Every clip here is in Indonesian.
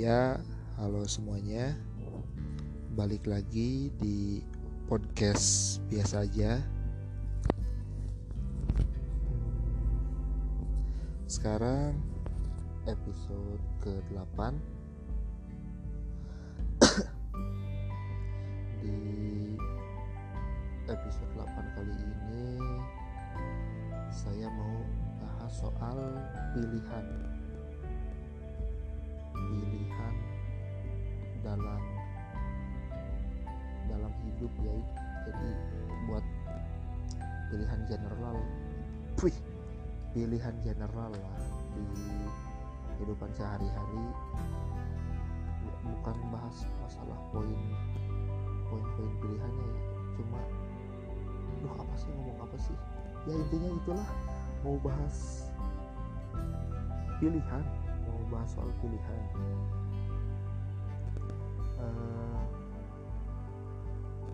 Ya, halo semuanya. Balik lagi di podcast biasa aja. Sekarang episode ke-8 Di episode 8 kali ini saya mau bahas soal pilihan dalam dalam hidup ya. Jadi buat pilihan general Wih, pilihan general lah di kehidupan sehari-hari. Bukan bahas masalah poin poin-poin pilihannya ya. Cuma duh apa sih ngomong apa sih? Ya intinya itulah mau bahas pilihan mau bahas soal pilihan Eh,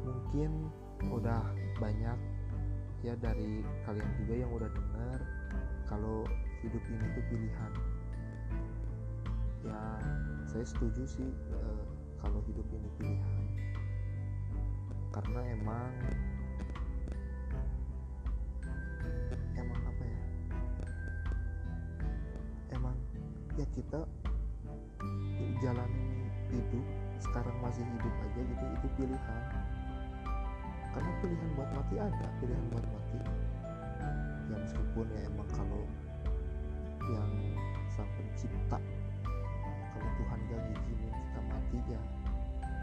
mungkin udah banyak ya dari kalian juga yang udah dengar kalau hidup ini tuh pilihan. Ya saya setuju sih eh, kalau hidup ini pilihan. Karena emang emang apa ya? Emang ya kita jalani hidup sekarang masih hidup aja gitu itu pilihan. Karena pilihan buat mati ada pilihan buat mati. Ya meskipun ya emang kalau yang sang pencipta kalau Tuhan gak ngizinin kita mati ya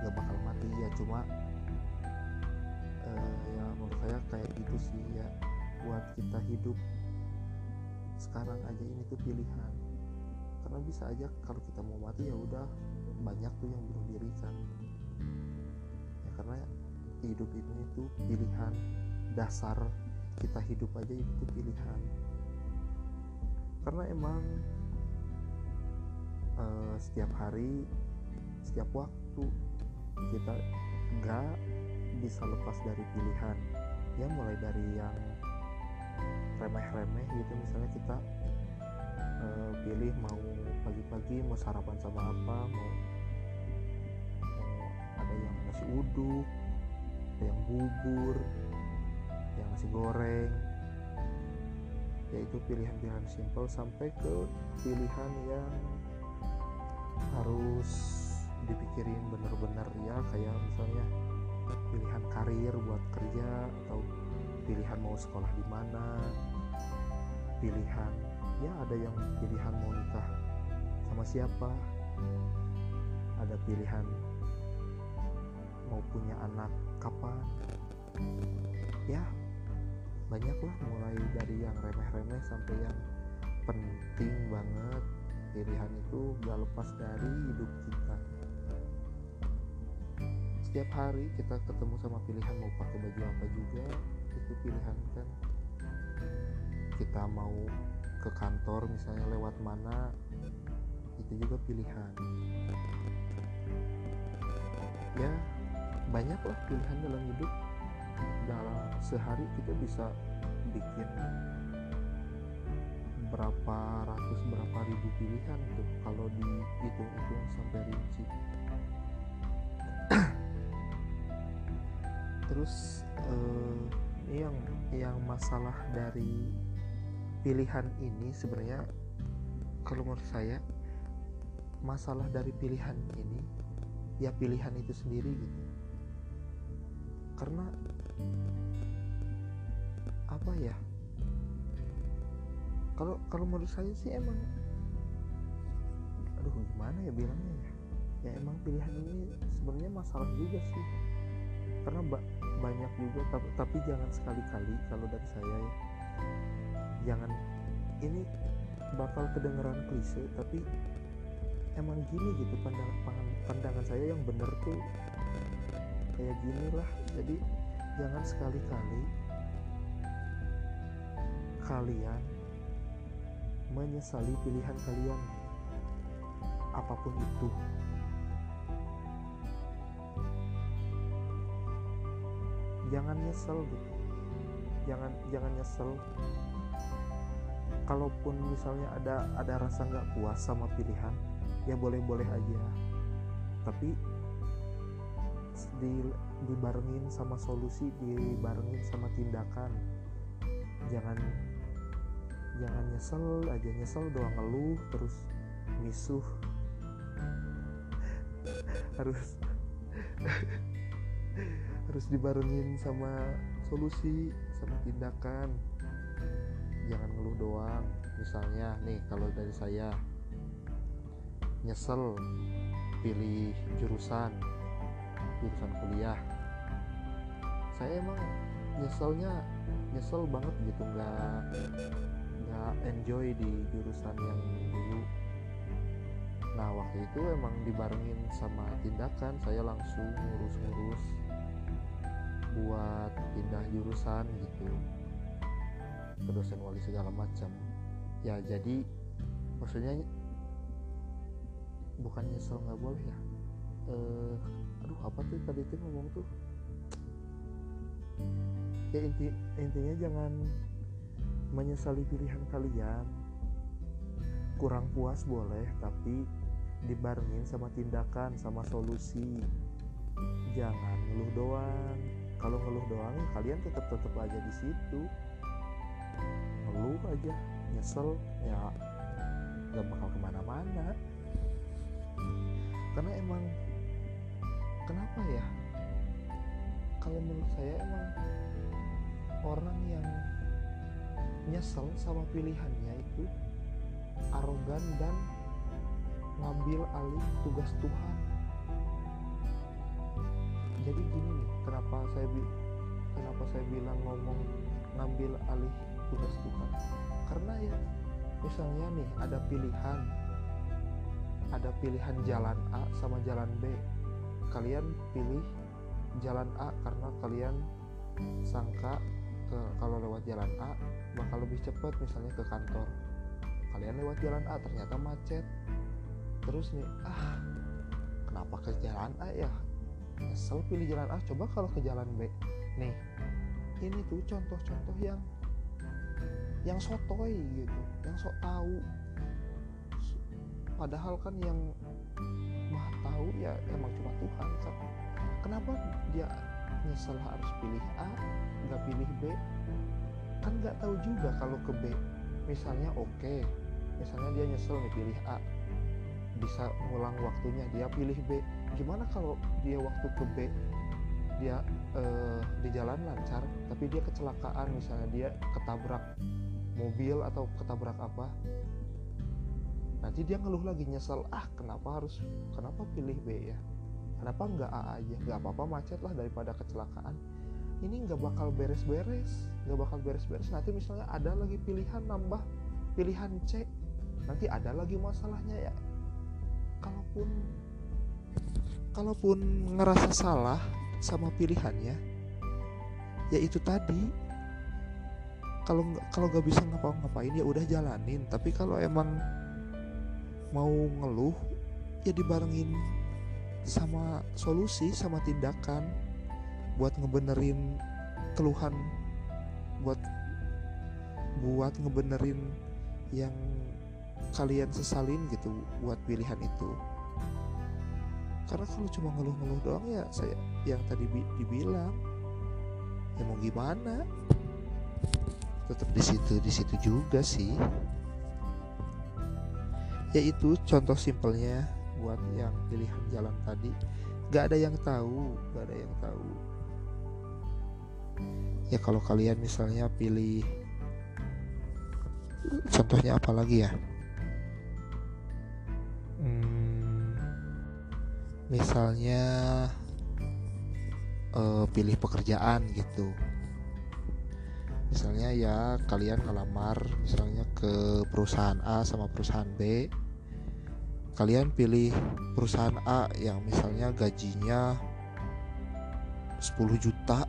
gak bakal mati ya cuma eh, ya menurut saya kayak gitu sih ya buat kita hidup sekarang aja ini tuh pilihan. Karena bisa aja kalau kita mau mati ya udah banyak tuh yang bunuh diri kan ya karena hidup ini tuh pilihan dasar kita hidup aja itu pilihan. Karena emang eh, setiap hari setiap waktu kita nggak bisa lepas dari pilihan. Ya mulai dari yang remeh-remeh gitu. Misalnya kita eh, pilih mau pagi-pagi mau sarapan sama apa mau, mau ada yang nasi uduk ada yang bubur yang nasi goreng. Yaitu pilihan-pilihan simpel sampai ke pilihan yang harus dipikirin bener-bener ya kayak misalnya pilihan karir buat kerja atau pilihan mau sekolah di mana pilihan ya ada yang pilihan mau nikah sama siapa. Ada pilihan mau punya anak kapan. Ya banyak lah mulai dari yang remeh-remeh sampai yang penting banget. Pilihan itu gak lepas dari hidup kita. Setiap hari kita ketemu sama pilihan mau pakai baju apa juga itu pilihan kan. Kita mau ke kantor misalnya lewat mana itu juga pilihan. Ya banyak lah pilihan dalam hidup. Dalam sehari kita bisa bikin berapa ratus berapa ribu pilihan tuh kalau dihitung-hitung sampai rinci. Terus eh, yang yang masalah dari pilihan ini sebenarnya kalau menurut saya masalah dari pilihan ini ya pilihan itu sendiri gitu. Karena apa ya? Kalau kalau menurut saya sih emang aduh gimana ya bilangnya ya? Ya emang pilihan ini sebenarnya masalah juga sih. Karena ba- banyak juga tapi, tapi jangan sekali-kali kalau dari saya ya. Jangan ini bakal kedengeran klise tapi emang gini gitu pandangan pandangan saya yang bener tuh kayak gini lah. Jadi jangan sekali-kali kalian menyesali pilihan kalian apa pun itu. Jangan nyesel gitu. Jangan jangan nyesel. Kalaupun misalnya ada ada rasa nggak puas sama pilihan ya boleh-boleh aja. Tapi di dibarengin sama solusi dibarengin sama tindakan. Jangan jangan nyesel aja. Nyesel doang ngeluh terus misuh. Harus harus dibarengin sama solusi sama tindakan. Jangan ngeluh doang. Misalnya nih kalau dari saya nyesel pilih jurusan jurusan kuliah. Saya emang nyeselnya nyesel banget gitu nggak nggak enjoy di jurusan yang dulu. Nah waktu itu emang dibarengin sama tindakan saya langsung ngurus-ngurus buat pindah jurusan gitu. Ke dosen wali segala macam. Ya jadi maksudnya bukan nyesel nggak boleh ya? Eh aduh apa tuh tadi tuh ngomong tuh? Ya inti intinya jangan menyesali pilihan kalian. Kurang puas boleh tapi dibarengin sama tindakan sama solusi. Jangan ngeluh doang. Kalau ngeluh doang kalian tetap tetap aja di situ. Ngeluh aja nyesel ya nggak bakal ke mana-mana karena emang kenapa ya? Kalau menurut saya emang orang yang nyesel sama pilihannya itu arogan dan ngambil alih tugas Tuhan. Jadi gini nih kenapa saya kenapa saya bilang ngomong ngambil alih tugas Tuhan? Karena ya misalnya nih ada pilihan ada pilihan jalan A sama jalan B. Kalian pilih jalan A karena kalian sangka ke kalau lewat jalan A bakal lebih cepat misalnya ke kantor. Kalian lewat jalan A ternyata macet. Terus nih ah kenapa ke jalan A ya? Nyesel pilih jalan A coba kalau ke jalan B. Nih ini tuh contoh-contoh yang yang sotoy gitu yang sok tahu padahal kan yang mah tahu ya emang cuma Tuhan kan kenapa dia nyesel harus pilih A nggak pilih B? Kan nggak tahu juga kalau ke B misalnya oke okay. misalnya dia nyesel nih pilih A. Bisa ngulang waktunya dia pilih B. Gimana kalau dia waktu ke B dia uh, di jalan lancar tapi dia kecelakaan misalnya dia ketabrak mobil atau ketabrak apa nanti dia ngeluh lagi nyesel ah kenapa harus kenapa pilih B ya? Kenapa nggak A aja? Nggak apa-apa macet lah daripada kecelakaan. Ini nggak bakal beres-beres nggak bakal beres-beres. Nanti misalnya ada lagi pilihan nambah pilihan C nanti ada lagi masalahnya ya. Kalaupun kalaupun ngerasa salah sama pilihannya ya itu tadi. Kalau kalau nggak bisa ngapa-ngapain ya udah jalanin. Tapi kalau emang mau ngeluh ya dibarengin sama solusi sama tindakan buat ngebenerin keluhan buat buat ngebenerin yang kalian sesalin gitu buat pilihan itu. Karena kalau cuma ngeluh-ngeluh doang ya saya yang tadi dibilang ya mau gimana? Tetap di situ di situ juga sih yaitu contoh simpelnya buat yang pilihan jalan tadi. Gak ada yang tahu gak ada yang tahu. Ya kalau kalian misalnya pilih contohnya apa lagi ya? Hmm, misalnya uh, pilih pekerjaan gitu misalnya ya kalian ngelamar misalnya ke perusahaan A sama perusahaan B. Kalian pilih perusahaan A yang misalnya gajinya 10 juta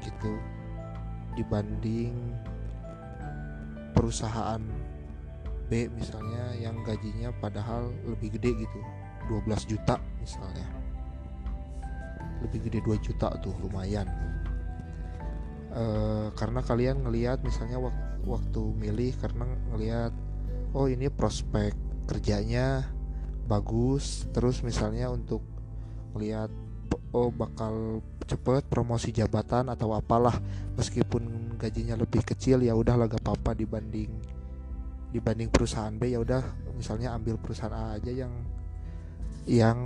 gitu dibanding perusahaan B misalnya yang gajinya padahal lebih gede gitu 12 juta misalnya. Lebih gede 2 juta tuh lumayan e, karena kalian ngelihat misalnya waktu, waktu milih karena ngelihat oh ini prospek kerjanya bagus terus misalnya untuk melihat oh bakal cepet promosi jabatan atau apalah meskipun gajinya lebih kecil ya udah gak apa-apa dibanding dibanding perusahaan B ya udah misalnya ambil perusahaan A aja yang yang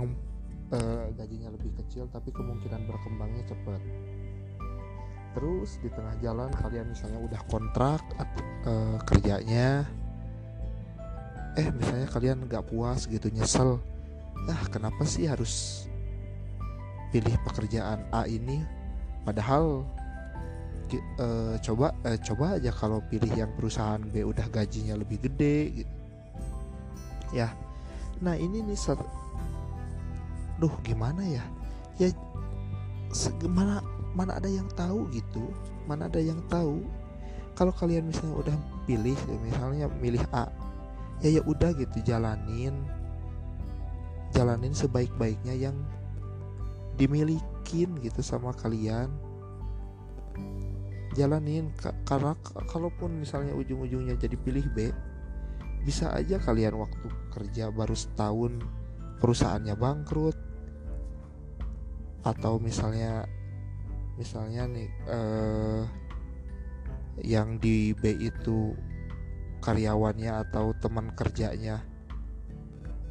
uh, gajinya lebih kecil tapi kemungkinan berkembangnya cepat terus di tengah jalan kalian misalnya udah kontrak uh, kerjanya eh misalnya kalian nggak puas gitu nyesel ah kenapa sih harus pilih pekerjaan A ini? Padahal uh, coba uh, coba aja kalau pilih yang perusahaan B udah gajinya lebih gede gitu ya. Nah ini nih duh gimana ya? Ya gimana mana ada yang tahu gitu mana ada yang tahu. Kalau kalian misalnya udah pilih misalnya milih A ya ya udah gitu jalanin. Jalanin sebaik-baiknya yang dimilikin gitu sama kalian. Jalanin karena kalaupun misalnya ujung-ujungnya jadi pilih B bisa aja kalian waktu kerja baru setahun perusahaannya bangkrut atau misalnya misalnya nih eh, yang di B itu karyawannya atau teman kerjanya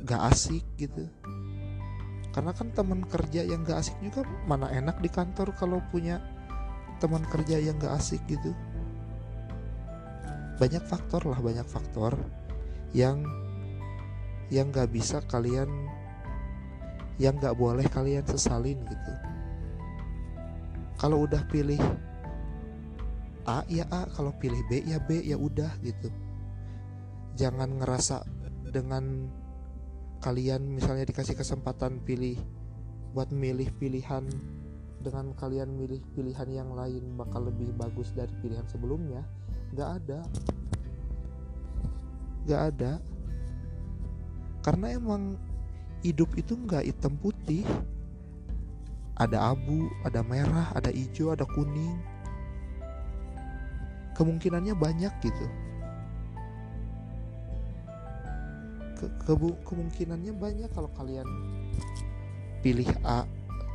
gak asik gitu. Karena kan teman kerja yang gak asik juga mana enak di kantor kalau punya teman kerja yang gak asik gitu. Banyak faktor lah banyak faktor yang yang gak bisa kalian yang gak boleh kalian sesalin gitu kalau udah pilih A ya A. Kalau pilih B ya B ya udah gitu. Jangan ngerasa dengan kalian misalnya dikasih kesempatan pilih buat milih pilihan dengan kalian milih pilihan yang lain bakal lebih bagus dari pilihan sebelumnya nggak ada. Nggak ada. Karena emang hidup itu nggak hitam putih ada abu ada merah ada hijau ada kuning. Kemungkinannya banyak gitu. Ke, ke kemungkinannya banyak kalau kalian pilih A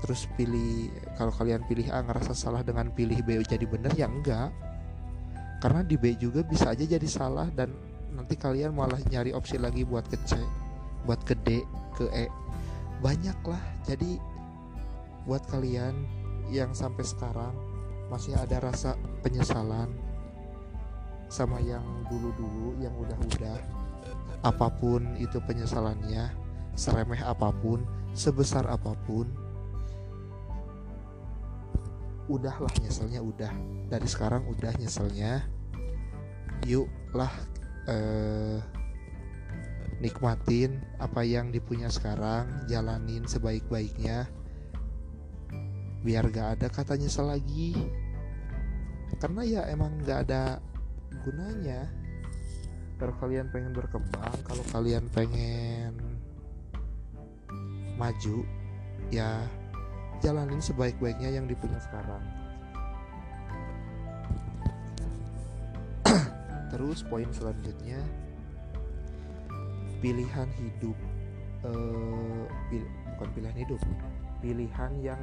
terus pilih kalau kalian pilih A ngerasa salah dengan pilih B jadi benar ya enggak. Karena di B juga bisa aja jadi salah dan nanti kalian malah nyari opsi lagi buat ke C buat ke D ke E. Banyak lah jadi buat kalian yang sampai sekarang masih ada rasa penyesalan sama yang dulu-dulu yang udah-udah apa pun itu penyesalannya seremeh apa pun sebesar apa pun udahlah nyeselnya udah. Dari sekarang udah nyeselnya. Yuk lah eh, nikmatin apa yang dipunya sekarang jalanin sebaik-baiknya biar gak ada kata nyesel lagi karena ya emang gak ada gunanya. Kalau kalian pengen berkembang kalau kalian pengen maju ya jalanin sebaik-baiknya yang dipunya sekarang. Terus poin selanjutnya pilihan hidup eh, pil bukan pilihan hidup pilihan yang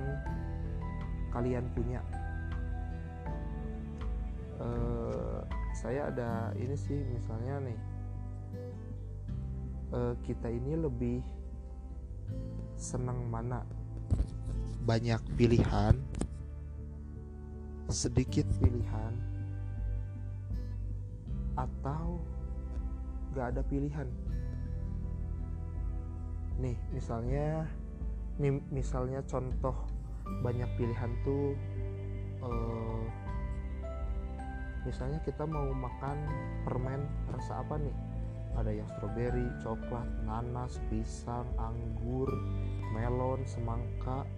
kalian punya. Eh, saya ada ini sih misalnya nih. Uh, kita ini lebih senang mana? Banyak pilihan sedikit pilihan atau gak ada pilihan? Nih misalnya misalnya contoh banyak pilihan tuh uh, misalnya kita mau makan permen rasa apa nih ada yang stroberi, coklat, nanas, pisang, anggur, melon, semangka,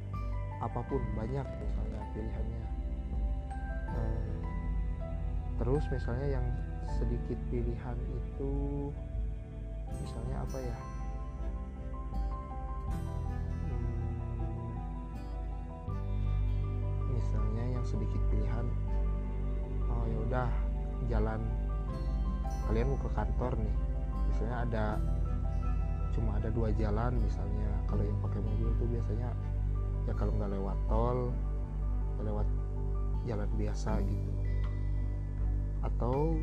apa pun banyak misalnya pilihannya. Eh, terus misalnya yang sedikit pilihan itu misalnya apa ya? Sedikit pilihan. Oh ya udah jalan. Kalian mau ke kantor nih. Misalnya ada cuma ada dua jalan misalnya. Kalau yang pakai mobil tuh biasanya ya kalau nggak lewat tol lewat jalan biasa gitu. Atau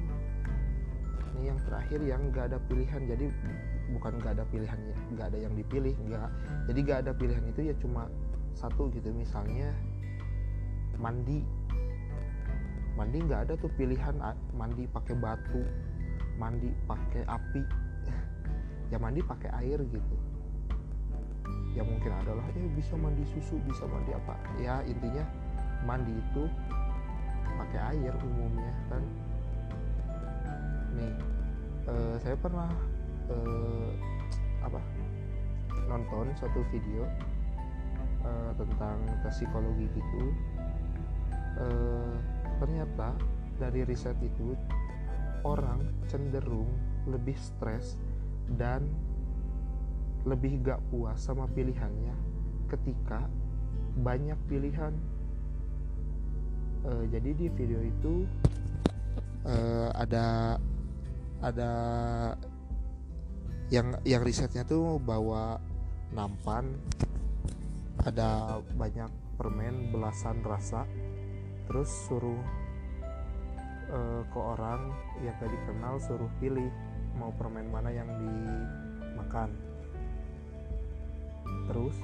ini yang terakhir yang nggak ada pilihan. Jadi bukan nggak ada pilihannya nggak ada yang dipilih nggak. Jadi nggak ada pilihan itu ya cuma satu gitu. Misalnya mandi. Mandi nggak ada tuh pilihan mandi pakai batu mandi pakai api. Ya mandi pakai air gitu. Ya mungkin adalah eh bisa mandi susu bisa mandi apa. Ya intinya mandi itu pakai air umumnya kan. Nih uh, saya pernah uh, apa nonton satu video uh, tentang psikologi gitu uh, ternyata dari riset itu orang cenderung lebih stres dan lebih gak puas sama pilihannya ketika banyak pilihan. Uh, jadi di video itu uh, ada ada yang yang risetnya tuh bawa nampan ada banyak permen belasan rasa terus suruh uh, ke orang yang gak dikenal suruh pilih mau permen mana yang dimakan. Terus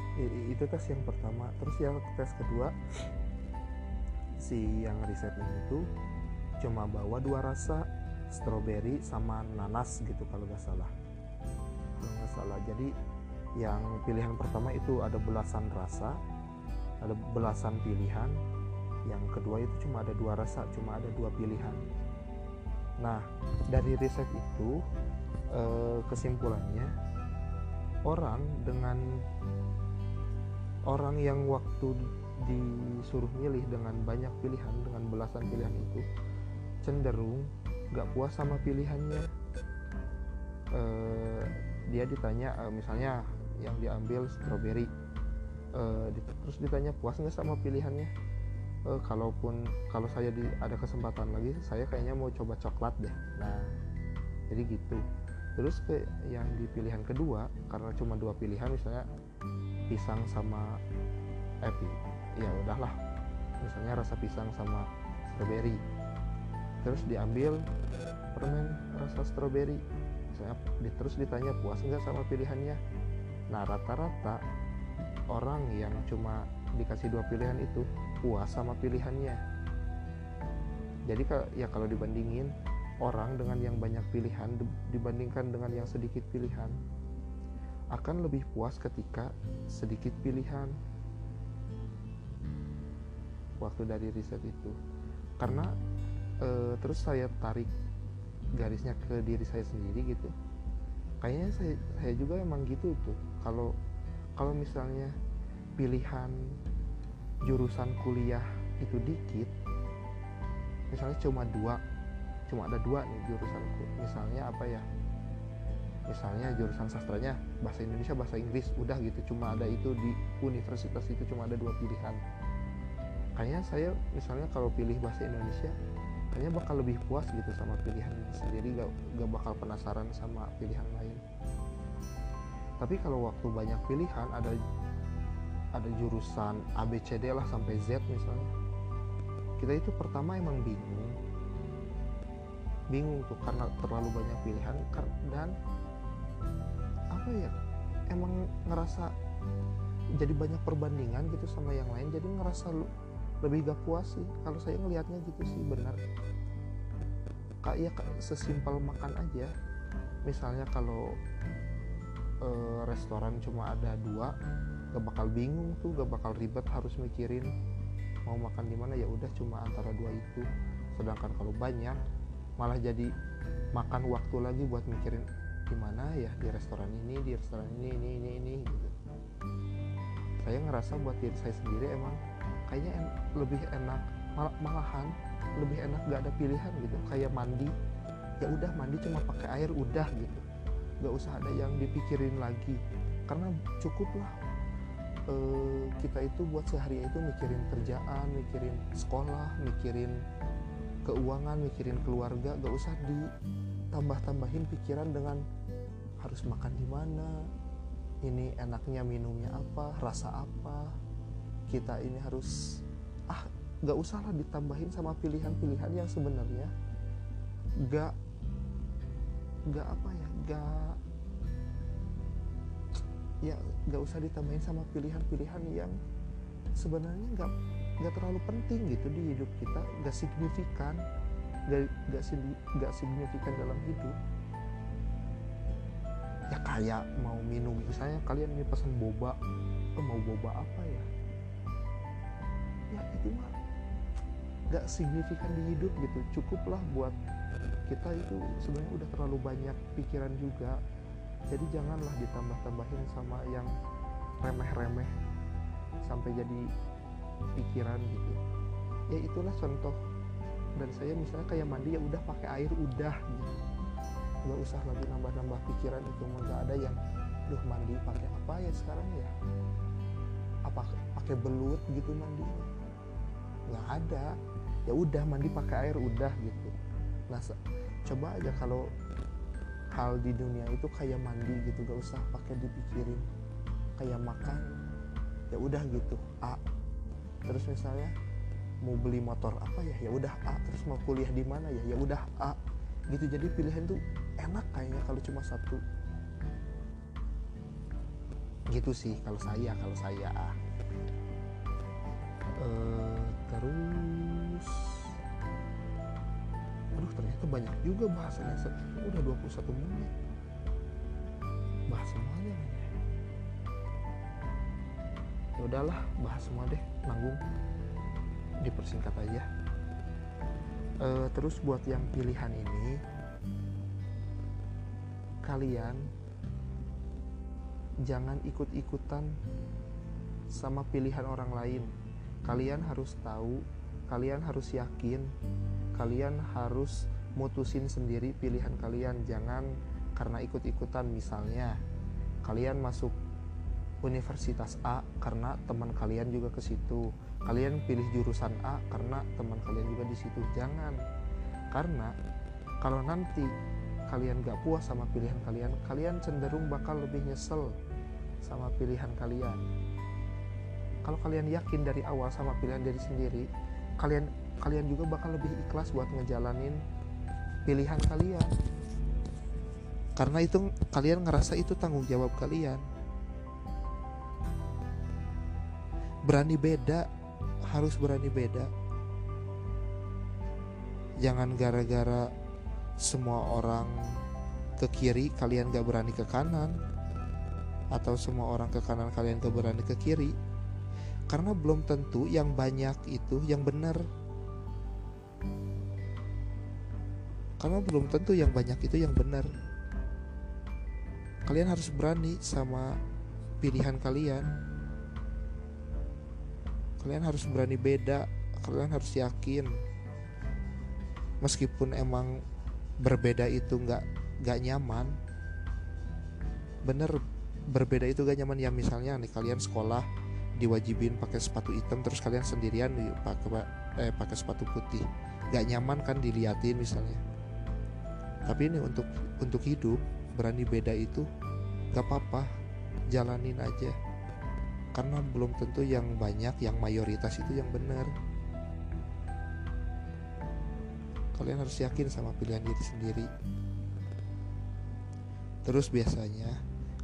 itu tes yang pertama. Terus yang tes kedua si yang riset ini tuh cuma bawa dua rasa strawberry sama nanas gitu kalau nggak salah. Kalau nggak salah. Jadi yang pilihan pertama itu ada belasan rasa ada belasan pilihan yang kedua itu cuma ada dua rasa cuma ada dua pilihan. Nah dari riset itu eh, kesimpulannya orang dengan orang yang waktu disuruh milih dengan banyak pilihan dengan belasan pilihan itu cenderung gak puas sama pilihannya. Uh, dia ditanya uh, misalnya yang diambil strawberry. Terus ditanya puas nggak sama pilihannya uh, kalaupun kalau saya di, ada kesempatan lagi saya kayaknya mau coba coklat deh. Nah jadi gitu. Terus ke yang di pilihan kedua karena cuma dua pilihan misalnya pisang sama epi ya udahlah. Misalnya rasa pisang sama strawberry. Terus diambil permen rasa stroberi saya terus ditanya puas nggak sama pilihannya? Nah rata-rata orang yang cuma dikasih dua pilihan itu puas sama pilihannya. Jadi ya kalau dibandingin orang dengan yang banyak pilihan dibandingkan dengan yang sedikit pilihan akan lebih puas ketika sedikit pilihan. Waktu dari riset itu. Karena uh, terus saya tarik garisnya ke diri saya sendiri gitu. Kayaknya saya, saya juga emang gitu tuh. Kalau kalau misalnya pilihan jurusan kuliah itu dikit misalnya cuma dua cuma ada dua nih jurusan misalnya apa ya? Misalnya jurusan sastranya bahasa Indonesia bahasa Inggris udah gitu cuma ada itu di universitas itu cuma ada dua pilihan. Kayaknya saya misalnya kalau pilih bahasa Indonesia kayaknya bakal lebih puas gitu sama pilihan sendiri gak, gak bakal penasaran sama pilihan lain. Tapi kalau waktu banyak pilihan ada ada jurusan A B C D lah sampai Z misalnya. Kita itu pertama emang bingung. Bingung tuh karena terlalu banyak pilihan dan apa ya emang ngerasa jadi banyak perbandingan gitu sama yang lain jadi ngerasa lu lebih gak puas sih. Kalau saya ngelihatnya gitu sih benar. Kayak sesimpel makan aja. Misalnya kalau e, restoran cuma ada dua gak bakal bingung tuh gak bakal ribet harus mikirin mau makan di mana. Ya udah cuma antara dua itu. Sedangkan kalau banyak malah jadi makan waktu lagi buat mikirin gimana ya di restoran ini di restoran ini ini ini ini gitu. Saya ngerasa buat diri saya sendiri emang kayaknya en lebih enak mal malahan lebih enak gak ada pilihan gitu. Kayak mandi. Ya udah mandi cuma pakai air udah gitu. Gak usah ada yang dipikirin lagi. Karena cukup lah e, kita itu buat sehari itu mikirin kerjaan mikirin sekolah mikirin keuangan mikirin keluarga. Gak usah ditambah-tambahin pikiran dengan harus makan di mana ini enaknya minumnya apa rasa apa. Kita ini harus ah nggak usah lah ditambahin sama pilihan-pilihan yang sebenarnya. Nggak nggak apa ya nggak ya nggak usah ditambahin sama pilihan-pilihan yang sebenarnya nggak nggak terlalu penting gitu di hidup kita nggak signifikan nggak nggak signifikan dalam hidup. Ya kayak mau minum misalnya kalian ini pesan boba oh, mau boba apa ya? Ya itu mah nggak signifikan di hidup gitu. Cukuplah buat kita itu sebenarnya udah terlalu banyak pikiran juga jadi janganlah ditambah-tambahin sama yang remeh-remeh sampai jadi pikiran gitu. Ya itulah contoh. Dan saya misalnya kayak mandi ya udah pakai air udah gitu. Nggak usah lagi nambah-nambah pikiran itu nggak ada yang duh mandi pakai apa ya sekarang ya? Apa pakai belut gitu mandi? Nggak ada. Ya udah mandi pakai air udah gitu. Nah coba aja kalau hal di dunia itu kayak mandi gitu gak usah pakai dipikirin. Kayak makan ya udah gitu A. Terus misalnya mau beli motor apa ya? Ya udah A. Terus mau kuliah di mana ya? Ya udah A. Gitu jadi pilihan tuh enak kayaknya kalau cuma satu. Gitu sih kalau saya kalau saya uh, terus aduh ternyata banyak juga bahasanya. Udah 21 menit. Bahas semuanya ya udahlah bahas semua deh. Nanggung. Dipersingkat aja. Uh, terus buat yang pilihan ini kalian jangan ikut-ikutan sama pilihan orang lain. Kalian harus tahu kalian harus yakin kalian harus mutusin sendiri pilihan kalian. Jangan karena ikut-ikutan misalnya kalian masuk universitas A karena teman kalian juga ke situ. Kalian pilih jurusan A karena teman kalian juga di situ. Jangan. Karena kalau nanti kalian gak puas sama pilihan kalian kalian cenderung bakal lebih nyesel sama pilihan kalian. Kalau kalian yakin dari awal sama pilihan diri sendiri kalian kalian juga bakal lebih ikhlas buat ngejalanin pilihan kalian. Karena itu kalian ngerasa itu tanggung jawab kalian. Berani beda harus berani beda. Jangan gara-gara semua orang ke kiri kalian gak berani ke kanan. Atau semua orang ke kanan kalian gak berani ke kiri. Karena belum tentu yang banyak itu yang benar karena belum tentu yang banyak itu yang benar. Kalian harus berani sama pilihan kalian. Kalian harus berani beda kalian harus yakin. Meskipun emang berbeda itu nggak nggak nyaman. Bener berbeda itu gak nyaman. Ya misalnya nih kalian sekolah diwajibin pakai sepatu hitam terus kalian sendirian pakai eh pakai sepatu putih. Gak nyaman kan diliatin misalnya tapi ini untuk untuk hidup berani beda itu gak apa-apa jalanin aja. Karena belum tentu yang banyak yang mayoritas itu yang benar. Kalian harus yakin sama pilihan diri sendiri. Terus biasanya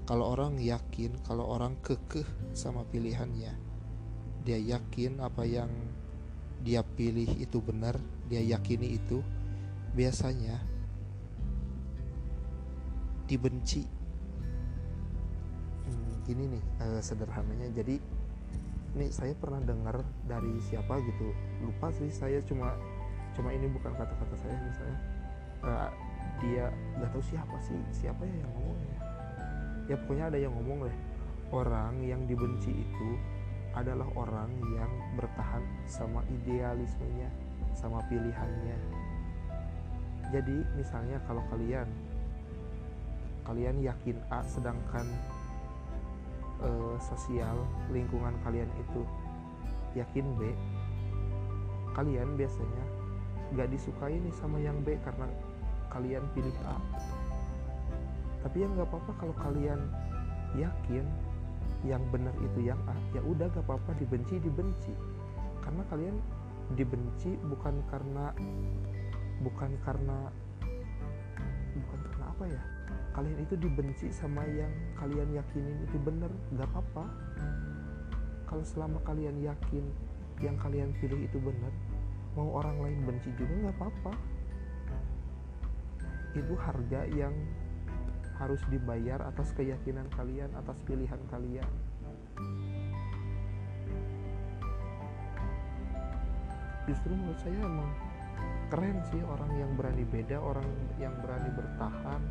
kalau orang yakin kalau orang kekeh sama pilihannya dia yakin apa yang dia pilih itu benar dia yakini itu biasanya dibenci. Hmm, gini nih uh, sederhananya. Jadi nih saya pernah dengar dari siapa gitu. Lupa sih saya cuma cuma ini bukan kata-kata saya misalnya uh, dia nggak tahu siapa sih siapa ya yang ngomong ya. Ya pokoknya ada yang ngomong deh. Orang yang dibenci itu adalah orang yang bertahan sama idealismenya sama pilihannya. Jadi misalnya kalau kalian kalian yakin A sedangkan uh, sosial lingkungan kalian itu yakin B kalian biasanya gak disukai nih sama yang B karena kalian pilih A. Tapi ya nggak apa-apa kalau kalian yakin yang benar itu yang A ya udah gak apa-apa dibenci dibenci. Karena kalian dibenci bukan karena bukan karena bukan karena apa ya kalian itu dibenci sama yang kalian yakinin itu benar gak apa-apa. Kalau selama kalian yakin yang kalian pilih itu benar mau orang lain benci juga gak apa-apa. Itu harga yang harus dibayar atas keyakinan kalian, atas pilihan kalian. Justru menurut saya emang keren sih orang yang berani beda, orang yang berani bertahan,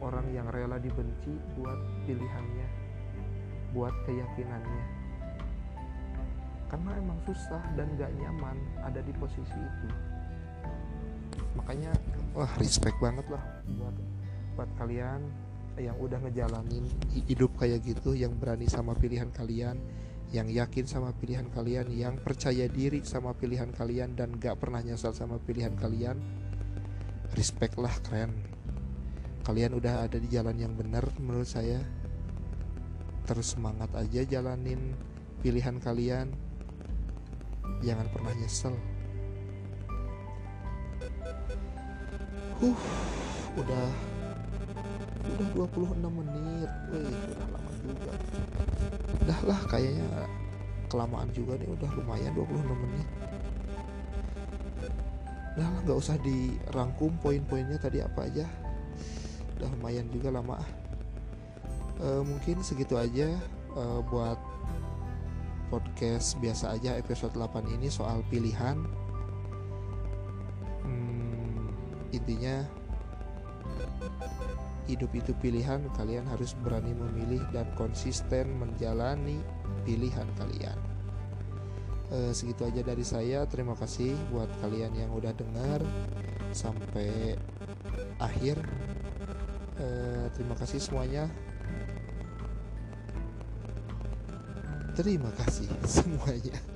orang yang rela dibenci buat pilihannya, buat keyakinannya. Karena emang susah dan gak nyaman ada di posisi itu. Makanya wah respect banget lah buat buat kalian yang udah ngejalanin hidup kayak gitu yang berani sama pilihan kalian yang yakin sama pilihan kalian yang percaya diri sama pilihan kalian dan gak pernah nyesal sama pilihan kalian respect lah keren kalian udah ada di jalan yang benar menurut saya. Terus semangat aja jalanin pilihan kalian. Jangan pernah nyesel. Uh udah udah 26 menit. Wih udah lama juga. Udah lah kayaknya kelamaan juga nih udah lumayan 26 menit. Udah lah nggak usah dirangkum poin-poinnya tadi apa aja udah lumayan juga lama e, mungkin segitu aja e, buat podcast biasa aja episode 8 ini soal pilihan hmm, intinya hidup itu pilihan, kalian harus berani memilih dan konsisten menjalani pilihan kalian. E, segitu aja dari saya. Terima kasih buat kalian yang udah dengar sampai akhir. E, terima kasih semuanya. Terima kasih semuanya.